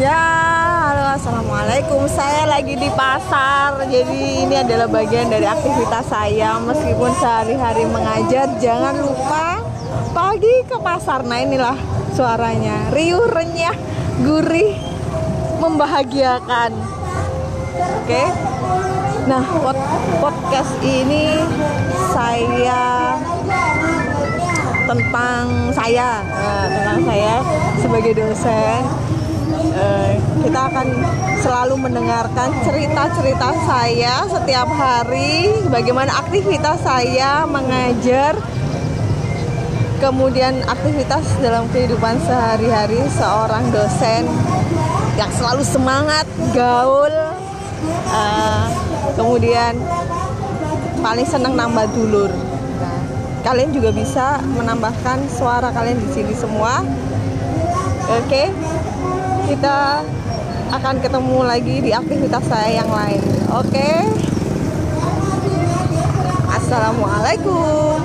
Ya, halo assalamualaikum. Saya lagi di pasar, jadi ini adalah bagian dari aktivitas saya. Meskipun sehari-hari mengajar, jangan lupa pagi ke pasar. Nah inilah suaranya, riuh renyah, gurih, membahagiakan. Oke. Nah, pod- podcast ini saya tentang saya, Nah, tentang saya sebagai dosen. Kita akan selalu mendengarkan cerita-cerita saya setiap hari, bagaimana aktivitas saya mengajar, kemudian aktivitas dalam kehidupan sehari-hari seorang dosen yang selalu semangat, gaul, eh, kemudian paling senang nambah dulur. Kalian juga bisa menambahkan suara kalian di sini semua. Oke, kita akan ketemu lagi di aktivitas saya yang lain. Oke, assalamualaikum.